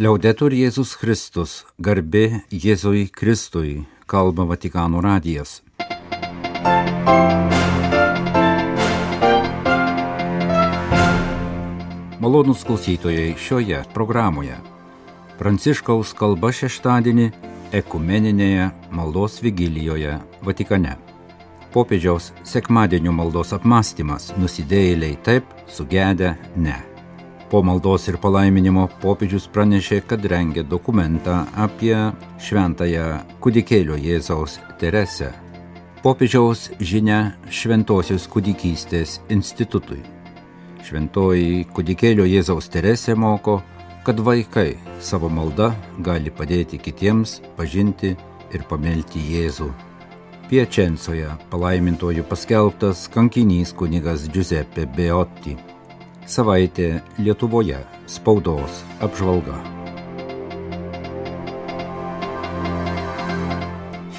Liaudetur Jėzus Kristus, garbė Jėzui Kristui, kalba Vatikano radijas. Malonus klausytojai šioje programoje. Pranciškaus kalba šeštadienį ekumeninėje maldos vigilijoje Vatikane. Popiežiaus sekmadienio maldos apmąstymas nusidėjėliai taip, sugedę ne. Po maldos ir palaiminimo popiežius pranešė, kad rengia dokumentą apie šventąją kudikėlio Jėzaus Teresę. Popiežiaus žinia Šventosios kudikystės institutui. Šventoji kudikėlio Jėzaus Teresė moko, kad vaikai savo malda gali padėti kitiems pažinti ir pamilti Jėzų. Piečencoje palaimintojų paskelbtas kankinys kunigas Giuseppe Beotti savaitė Lietuvoje spaudos apžvalga.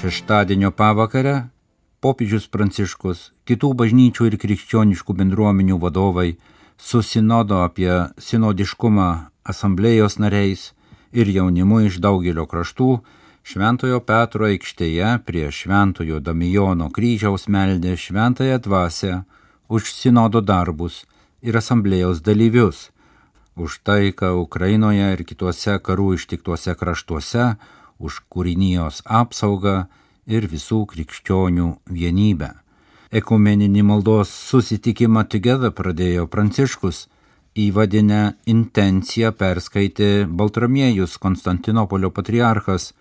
Šeštadienio pavakarę popiežius Pranciškus, kitų bažnyčių ir krikščioniškų bendruomenių vadovai susinodo apie sinodiškumą asamblėjos nariais ir jaunimu iš daugelio kraštų Šventojo Petro aikštėje prie Šventojo Damijono kryžiaus meldė šventąją dvasę už sinodo darbus ir asamblėjos dalyvius už taiką Ukrainoje ir kituose karų ištiktuose kraštuose, už kūrinijos apsaugą ir visų krikščionių vienybę. Ekumeninį maldos susitikimą Together pradėjo Pranciškus, įvadinę intenciją perskaitė Baltramiejus Konstantinopolio patriarchas.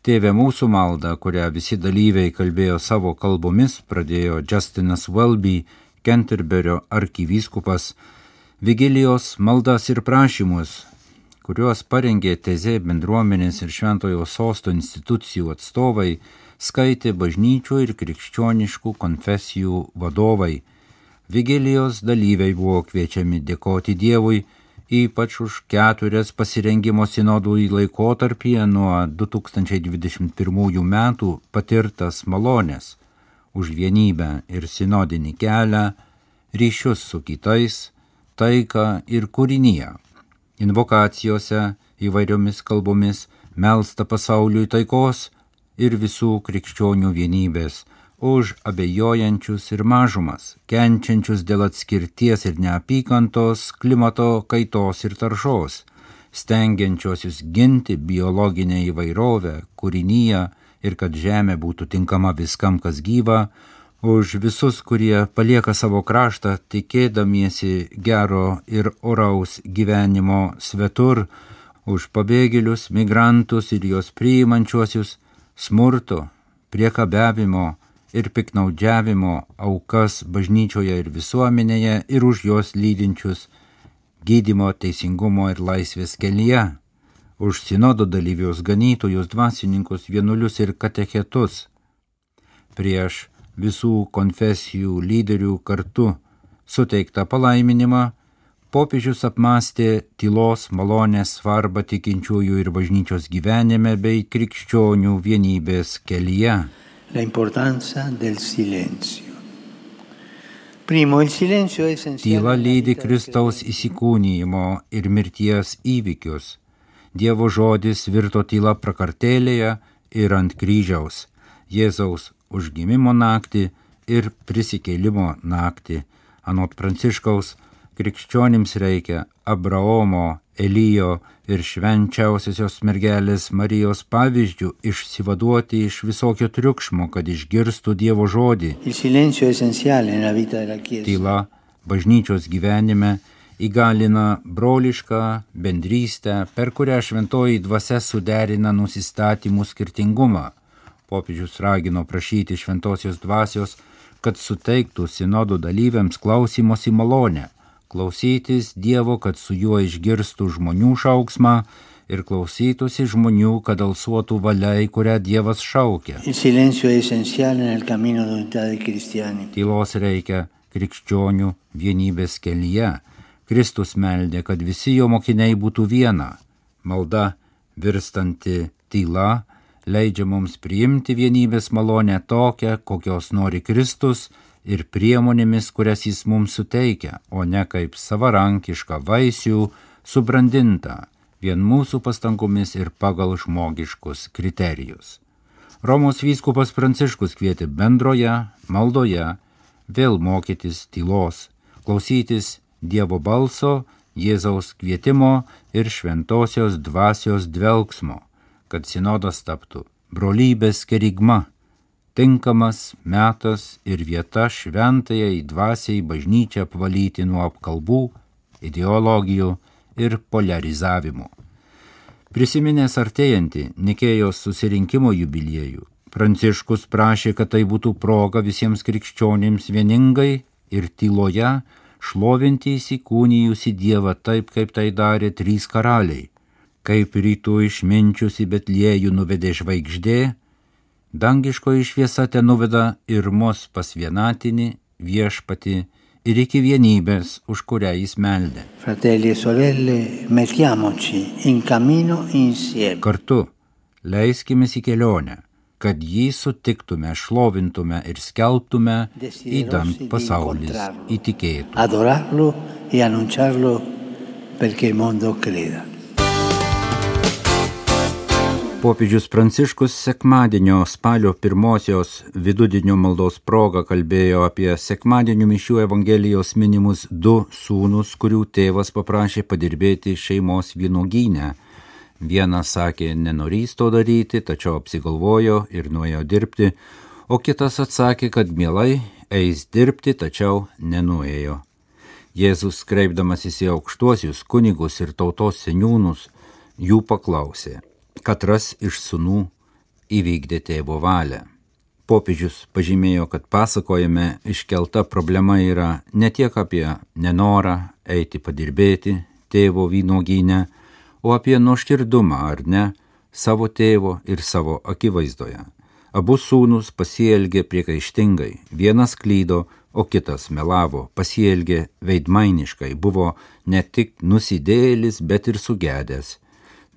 Tėvė mūsų maldą, kurią visi dalyviai kalbėjo savo kalbomis, pradėjo Justinas Welby Kenterberio arkivyskupas Vigilijos maldas ir prašymus, kuriuos parengė Tezė bendruomenės ir Šventojo sosto institucijų atstovai, skaitė bažnyčių ir krikščioniškų konfesijų vadovai. Vigilijos dalyviai buvo kviečiami dėkoti Dievui, ypač už keturias pasirengimo sinodų į laikotarpį nuo 2021 metų patirtas malonės už vienybę ir sinodinį kelią, ryšius su kitais, taiką ir kūrinyje. Invokacijose įvairiomis kalbomis melsta pasauliui taikos ir visų krikščionių vienybės, už abejojančius ir mažumas, kenčiančius dėl atskirties ir neapykantos, klimato kaitos ir taršos, stengiančiosius ginti biologinę įvairovę, kūrinyje, ir kad žemė būtų tinkama viskam, kas gyva, už visus, kurie palieka savo kraštą, tikėdamiesi gero ir oraus gyvenimo svetur, už pabėgėlius, migrantus ir juos priimančiuosius, smurto, priekabiavimo ir piknaudžiavimo aukas bažnyčioje ir visuomenėje ir už juos lydinčius gydimo, teisingumo ir laisvės kelyje už sinodo dalyvius, ganytojus, dvasininkus, vienuolius ir katechetus. Prieš visų konfesijų lyderių kartu suteiktą palaiminimą popiežius apmastė tylos malonės svarbą tikinčiųjų ir bažnyčios gyvenime bei krikščionių vienybės kelyje. Tyla lydi Kristaus įsikūnyjimo ir mirties įvykius Dievo žodis virto tyla prakartėlėje ir ant kryžiaus, Jėzaus užgimimo naktį ir prisikėlimo naktį. Anot Pranciškaus, krikščionims reikia Abraomo, Elijo ir švenčiausiosios mergelės Marijos pavyzdžių išsivaduoti iš visokio triukšmo, kad išgirstų Dievo žodį. Tyla bažnyčios gyvenime įgalina brolišką bendrystę, per kurią šventoji dvasia suderina nusistatymų skirtingumą. Popiežius ragino prašyti šventosios dvasios, kad suteiktų sinodų dalyviams klausimosi malonę, klausytis Dievo, kad su juo išgirstų žmonių šauksmą ir klausytųsi žmonių, kad alsuotų valiai, kurią Dievas šaukia. Tylos reikia krikščionių vienybės kelyje Kristus meldė, kad visi jo mokiniai būtų viena. Malda virstanti tyla leidžia mums priimti vienybės malonę tokią, kokios nori Kristus ir priemonėmis, kurias jis mums suteikia, o ne kaip savarankišką vaisių subrandintą vien mūsų pastangomis ir pagal žmogiškus kriterijus. Romos vyskupas Pranciškus kvietė bendroje maldoje vėl mokytis tylos, klausytis Dievo balso, Jėzaus kvietimo ir šventosios dvasios dvelgsmo, kad sinodas taptų brolybės kerigma, tinkamas metas ir vieta šventajai dvasiai bažnyčią apvalyti nuo apkalbų, ideologijų ir polarizavimų. Prisiminęs artėjantį Nikėjos susirinkimo jubiliejų, Pranciškus prašė, kad tai būtų proga visiems krikščionims vieningai ir tyloje šlovinti įsikūnijusi Dievą taip, kaip tai darė trys karaliai, kaip rytų išminčiusi Betliejų nuvedė žvaigždė, dangiškoji šviesa ten nuveda ir mus pas vienatinį viešpati ir iki vienybės, už kurią jis meldė. Fratelli e sorelle, in insieme. Kartu leiskimės į kelionę, kad jį sutiktume, šlovintume ir skelbtume, įdant pasaulis įtikėtų. Adorarlo e annunciarlo perché mondo creda. Popiežius Pranciškus sekmadienio spalio pirmosios vidudienio maldos proga kalbėjo apie sekmadienio mišių Evangelijos minimus du sūnus, kurių tėvas paprašė padirbėti šeimos vynogyne. Vienas sakė, nenorys to daryti, tačiau apsigalvojo ir nuėjo dirbti, o kitas atsakė, kad mielai eis dirbti, tačiau nenuėjo. Jėzus, kreipdamasis į aukštuosius kunigus ir tautos seniūnus, jų paklausė katras iš sunų įvykdė tėvo valią. Popiežius pažymėjo, kad pasakojime iškelta problema yra ne tiek apie nenorą eiti padirbėti tėvo vynoginę, o apie nuoširdumą ar ne savo tėvo ir savo akivaizdoje. Abu sūnus pasielgė priekaištingai, vienas klydo, o kitas melavo, pasielgė veidmainiškai, buvo ne tik nusidėlis, bet ir sugedęs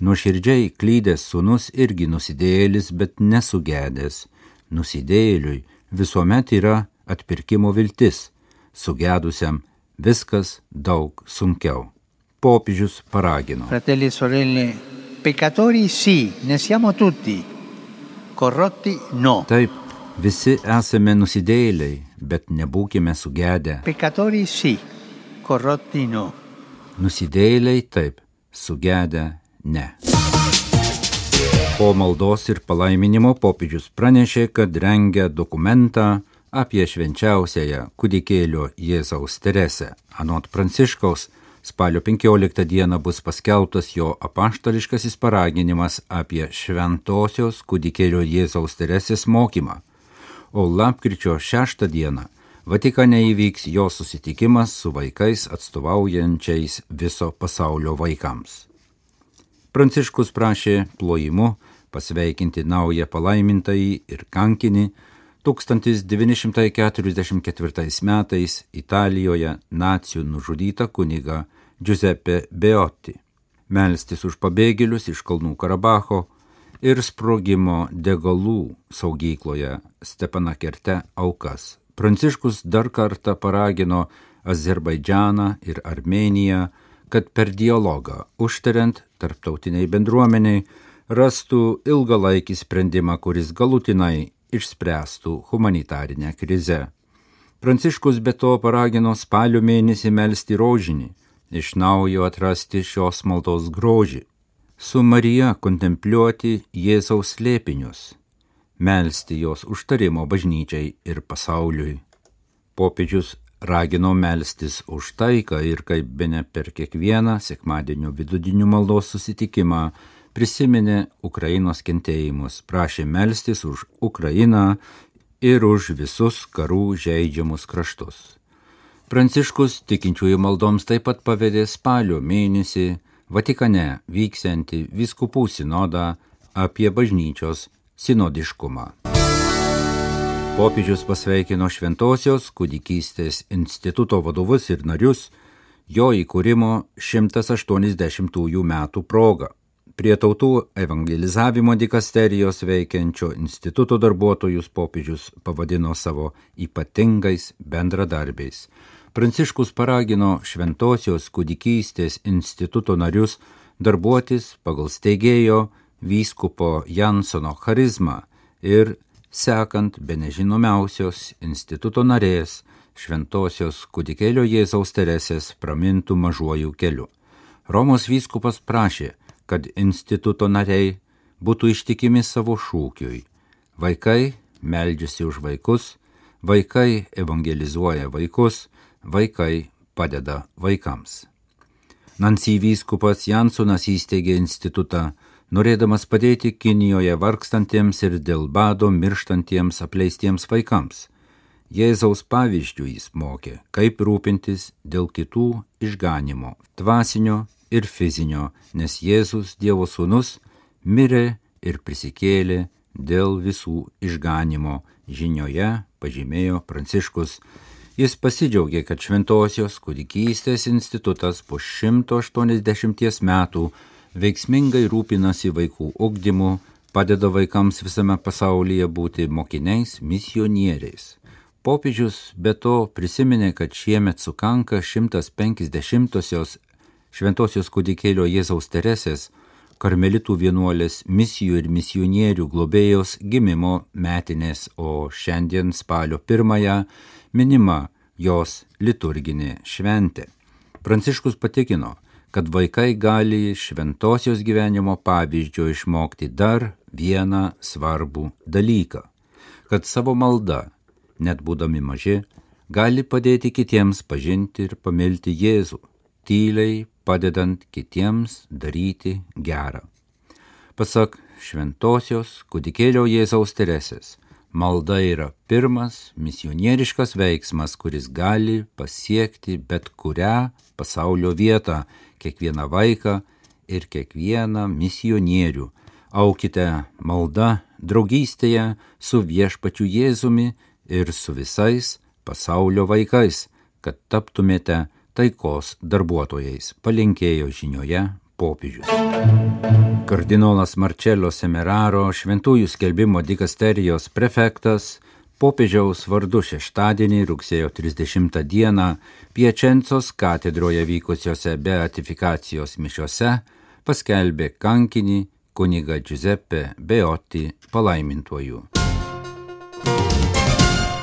Nuoširdžiai klydęs sunus irgi nusidėjėlis, bet nesugedęs. Nusidėjėliui visuomet yra atpirkimo viltis, sugedusiam viskas daug sunkiau. Popiežius paragino. Fratelli e sorelle, peccatori sì, ne siamo tutti, corrotti no. Taip, visi esame nusidėjėliai, bet nebūkime sugedę. Peccatori sì, corrotti no. Nusidėjėliai taip, sugedę ne. Po maldos ir palaiminimo popiežius pranešė, kad rengia dokumentą apie švenčiausiąją kūdikėlio Jėzaus Teresę. Anot Pranciškaus, spalio 15 dieną bus paskelbtas jo apaštališkasis paraginimas apie šventosios kūdikėlio Jėzaus Teresės mokymą, o lapkričio 6 dieną Vatikane įvyks jo susitikimas su vaikais atstovaujančiais viso pasaulio vaikams. Pranciškus prašė plojimu pasveikinti naują palaimintąjį ir kankinį 1944 metais Italijoje nacijų nužudytą kunigą Giuseppe Beotti, melstis už pabėgėlius iš Kalnų Karabacho ir sprogimo degalų saugykloje Stepanakerte aukas. Pranciškus dar kartą paragino Azerbaidžianą ir Armeniją kad per dialogą, užtariant tarptautiniai bendruomeniai, rastų ilgalaikį sprendimą, kuris galutinai išspręstų humanitarinę krizę. Pranciškus be to paragino spalio mėnesį melstį rožinį, iš naujo atrasti šios maldos grožį, su Marija kontempliuoti Jėzaus slėpinius, melstį jos užtarimo bažnyčiai ir pasauliui. Popiežius ragino melstis už taiką ir kaip bene per kiekvieną sekmadienio vidudinių maldos susitikimą prisiminė Ukrainos kentėjimus, prašė melstis už Ukrainą ir už visus karų žaidžiamus kraštus. Pranciškus tikinčiųjų maldoms taip pat pavedė spalio mėnesį Vatikane vyksianti viskupų sinodą apie bažnyčios sinodiškumą. Popiežius pasveikino Šventojios kūdikystės instituto vadovus ir narius jo įkūrimo 180-ųjų metų proga. Prie tautų evangelizavimo dikasterijos veikiančio instituto darbuotojus popiežius pavadino savo ypatingais bendradarbiais. Pranciškus paragino Šventojios kūdikystės instituto narius darbuotis pagal steigėjo vyskupo Jansono charizmą ir sekant be nežinomiausios instituto narės šventosios kudikėlio Jėzaus Teresės pramintų mažuoju keliu. Romos vyskupas prašė, kad instituto nariai būtų ištikimi savo šūkiui. Vaikai meldžiasi už vaikus, vaikai evangelizuoja vaikus, vaikai padeda vaikams. Nancy vyskupas Jansonas įsteigė institutą, norėdamas padėti Kinijoje vargstantiems ir dėl bado mirštantiems apleistiems vaikams. Jėzaus pavyzdžių jis mokė, kaip rūpintis dėl kitų išganimo, dvasinio ir fizinio, nes Jėzus Dievo sūnus mirė ir prisikėlė dėl visų išganimo. Žinioje pažymėjo Pranciškus Jis pasidžiaugė, kad Šventojios kūdikystės institutas po 180 metų veiksmingai rūpinasi vaikų ugdymu, padeda vaikams visame pasaulyje būti mokiniais, misionieriais. Popiežius be to prisiminė, kad šiemet sukanka 150-osios Šventosios kūdikėlio Jėzaus Teresės, karmelitų vienuolės misijų ir misionierių globėjos gimimo metinės, o šiandien spalio pirmąją minima jos liturginė šventė. Pranciškus patikino, kad vaikai gali šventosios gyvenimo pavyzdžio išmokti dar vieną svarbų dalyką - kad savo malda, net būdami maži, gali padėti kitiems pažinti ir pamilti Jėzų, tyliai padedant kitiems daryti gerą. Pasak šventosios kudikėlio Jėzaus Teresės, Malda yra pirmas misionieriškas veiksmas, kuris gali pasiekti bet kurią pasaulio vietą, kiekvieną vaiką ir kiekvieną misionierių. Aukite malda draugystėje su viešpačiu Jėzumi ir su visais pasaulio vaikais, kad taptumėte taikos darbuotojais, palinkėjo žinioje popiežius. Kardinolas Marcello Semeraro, šventųjų skelbimo dikasterijos prefektas, popiežiaus vardu šeštadienį rugsėjo 30 dieną Piečencos katedroje vykusiose beatifikacijos mišiose paskelbė kankinį kuniga Giuseppe Beoti palaimintuoju.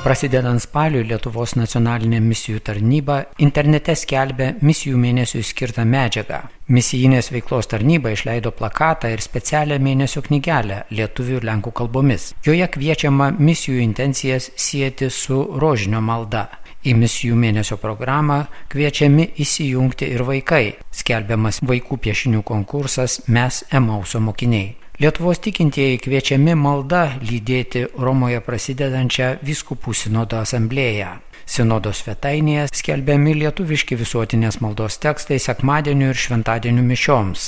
Prasidedant spaliui Lietuvos nacionalinė misijų tarnyba internete skelbia misijų mėnesiui skirtą medžiagą. Misijinės veiklos tarnyba išleido plakatą ir specialią mėnesio knygelę lietuvių ir lenkų kalbomis. Joje kviečiama misijų intencijas sieti su rožinio malda. Į misijų mėnesio programą kviečiami įsijungti ir vaikai. Skelbiamas vaikų piešinių konkursas Mes Emauso mokiniai. Lietuvos tikintieji kviečiami malda lydėti Romoje prasidedančią viskupų sinodo asamblėją. Sinodo svetainėje skelbiami lietuviški visuotinės maldos tekstai sekmadienių ir šventadienių mišioms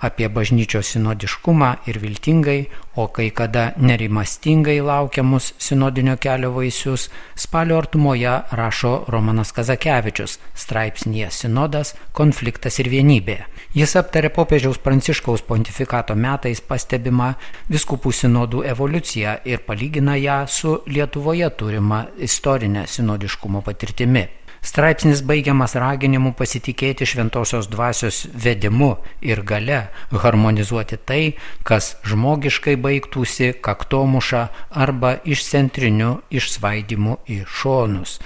apie bažnyčios sinodiškumą ir viltingai, o kai kada nerimastingai laukiamus sinodinio kelio vaisius, spalio artumoje rašo Romanas Kazakevičius straipsnėje Sinodas, konfliktas ir vienybė. Jis aptarė popiežiaus pranciškaus pontifikato metais pastebimą viskupų sinodų evoliuciją ir palygina ją su Lietuvoje turima istorinė sinodiškumo patirtimi. Straipsnis baigiamas raginimu pasitikėti šventosios dvasios vedimu ir gale harmonizuoti tai, kas žmogiškai baigtųsi kaktomuša arba išcentriniu išsvaidimu į šonus.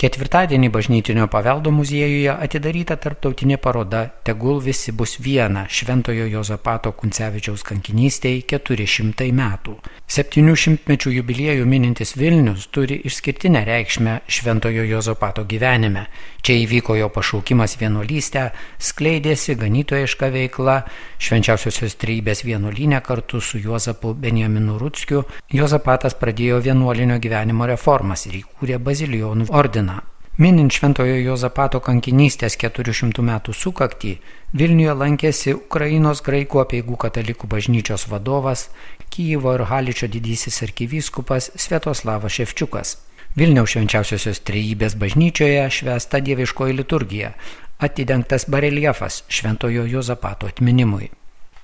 Ketvirtadienį bažnytinio paveldo muziejuje atidaryta tarptautinė paroda Tegul visi bus viena Šventojo Jozapato Kuncevičiaus kankinystėje 400 metų. 700 mečių jubiliejų minintis Vilnius turi išskirtinę reikšmę Šventojo Jozapato gyvenime. Čia įvyko jo pašaukimas vienuolystę, skleidėsi ganytojiška veikla, švenčiausiosios trybės vienuolynė kartu su Juozapu Benjaminu Rutskiu. Jozapatas pradėjo vienuolinio gyvenimo reformas ir įkūrė bazilijonų ordiną. Minint Šventojo Jozapato kankinystės 400 metų sukaktį, Vilniuje lankėsi Ukrainos graikų apieigų katalikų bažnyčios vadovas, Kyjivo ir Haličio didysis arkivyskupas Svetoslavas Ševčiukas. Vilniaus švenčiausiosios trejybės bažnyčioje švesta dieviškoji liturgija, atidengtas bareljefas Šventojo Jozapato atminimui.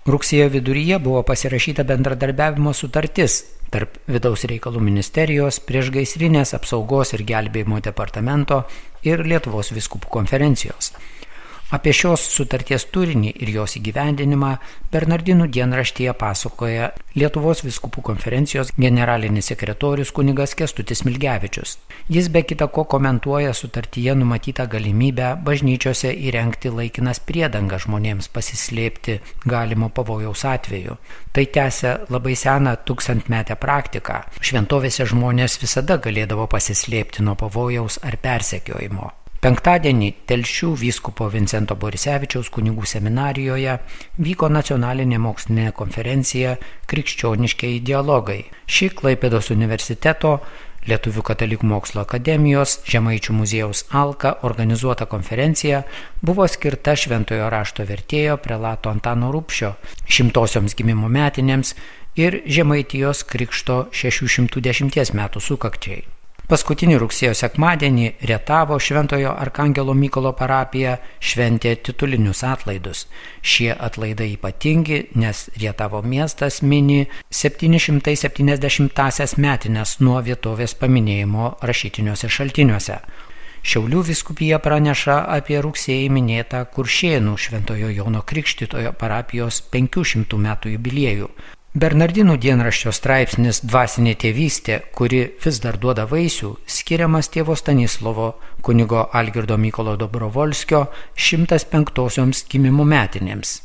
Rugsėjo viduryje buvo pasirašyta bendradarbiavimo sutartis tarp vidaus reikalų ministerijos, priešgaisrinės apsaugos ir gelbėjimo departamento ir Lietuvos viskupų konferencijos. Apie šios sutarties turinį ir jos įgyvendinimą Bernardinų dienraštyje pasakoja Lietuvos viskupų konferencijos generalinis sekretorius kunigas Kestutis Milgevičius. Jis be kita ko komentuoja sutartyje numatytą galimybę bažnyčiose įrengti laikinas priedangas žmonėms pasislėpti galimo pavojaus atveju. Tai tęsia labai seną tūkstantmetę praktiką. Šventovėse žmonės visada galėdavo pasislėpti nuo pavojaus ar persekiojimo. Penktadienį Telšių vyskupo Vincento Borisevičiaus kunigų seminarijoje vyko nacionalinė mokslinė konferencija Krikščioniškiai dialogai. Ši Klaipėdos universiteto Lietuvių katalikų mokslo akademijos Žemaičių muziejaus Alka organizuota konferencija buvo skirta šventojo rašto vertėjo prelato Antano Rupšio šimtosioms gimimo metinėms ir Žemaitijos krikšto 610 metų sukakčiai. Paskutinį rugsėjo sekmadienį Rietavo Šventojo Arkangelo Mykolo parapija šventė titulinius atlaidus. Šie atlaidai ypatingi, nes Rietavo miestas mini 770-asias metinės nuo vietovės paminėjimo rašytiniuose šaltiniuose. Šiaulių viskupija praneša apie rugsėjį minėtą Kuršėnų Šventojo Jono Krikštitojo parapijos 500 metų jubiliejų. Bernardinų dienraščio straipsnis Dvasinė tėvystė, kuri vis dar duoda vaisių, skiriamas tėvo Stanislovo kunigo Algirdo Mykolo Dobrovolskio 105-osioms gimimo metinėms.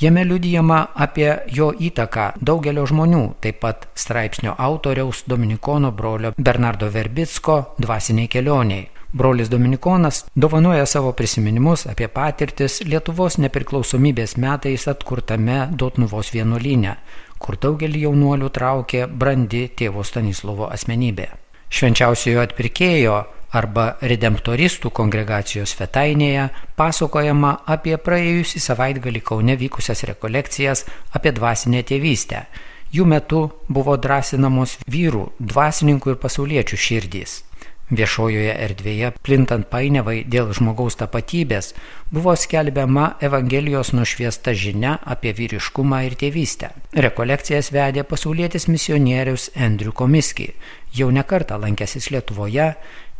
Jame liudijama apie jo įtaką daugelio žmonių, taip pat straipsnio autoriaus Dominikono brolio Bernardo Verbicko dvasiniai kelioniai. Brolis Dominikonas dovanoja savo prisiminimus apie patirtis Lietuvos nepriklausomybės metais atkurtame Dotnuvos vienuolyne, kur daugelį jaunuolių traukė brandi tėvo Stanislovo asmenybė. Švenčiausiojo atpirkėjo arba redemptoristų kongregacijos svetainėje pasakojama apie praėjusį savaitgalį Kaune vykusias rekolekcijas apie dvasinę tėvystę. Jų metu buvo drąsinamos vyrų, dvasininkų ir pasauliečių širdys. Viešojoje erdvėje, plintant painiavai dėl žmogaus tapatybės, buvo skelbiama Evangelijos nušviesta žinia apie vyriškumą ir tėvystę. Rekolekcijas vedė pasaulietis misionierius Andrew Komiski, jau nekartą lankęsis Lietuvoje,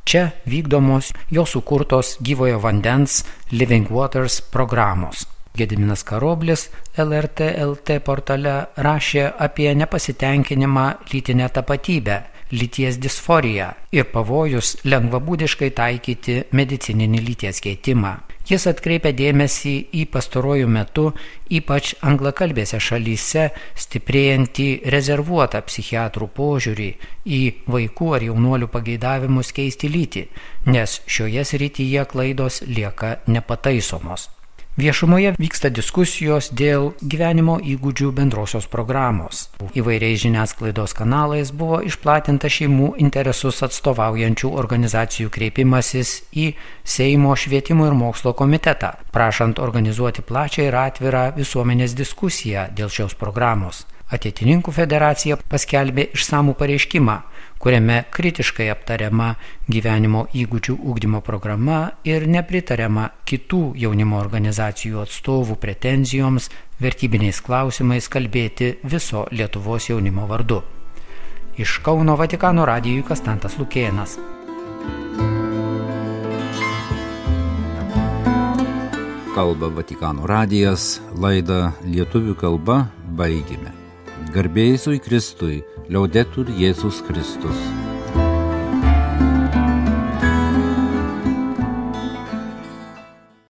čia vykdomos jo sukurtos gyvojo vandens Living Waters programos. Gediminas Karoblis LRT LT portale rašė apie nepasitenkinimą lytinę tapatybę lyties disforiją ir pavojus lengvabūdiškai taikyti medicininį lyties keitimą. Jis atkreipia dėmesį į pastarojų metų, ypač anglakalbėse šalyse, stiprėjantį rezervuotą psichiatrų požiūrį į vaikų ar jaunuolių pageidavimus keisti lytį, nes šioje srityje klaidos lieka nepataisomos. Viešumoje vyksta diskusijos dėl gyvenimo įgūdžių bendrosios programos. Įvairiais žiniasklaidos kanalais buvo išplatinta šeimų interesus atstovaujančių organizacijų kreipimasis į Seimo švietimo ir mokslo komitetą, prašant organizuoti plačią ir atvirą visuomenės diskusiją dėl šios programos. Ateitininkų federacija paskelbė išsamų pareiškimą, kuriame kritiškai aptariama gyvenimo įgūdžių ūkdymo programa ir nepritariama kitų jaunimo organizacijų atstovų pretenzijoms vertybiniais klausimais kalbėti viso Lietuvos jaunimo vardu. Iš Kauno Vatikano radijui Kastantas Lukėnas. Kalba Vatikano radijas, laida lietuvių kalba baigime. Garbėjai Kristui, liaudetur Jėzus Kristus.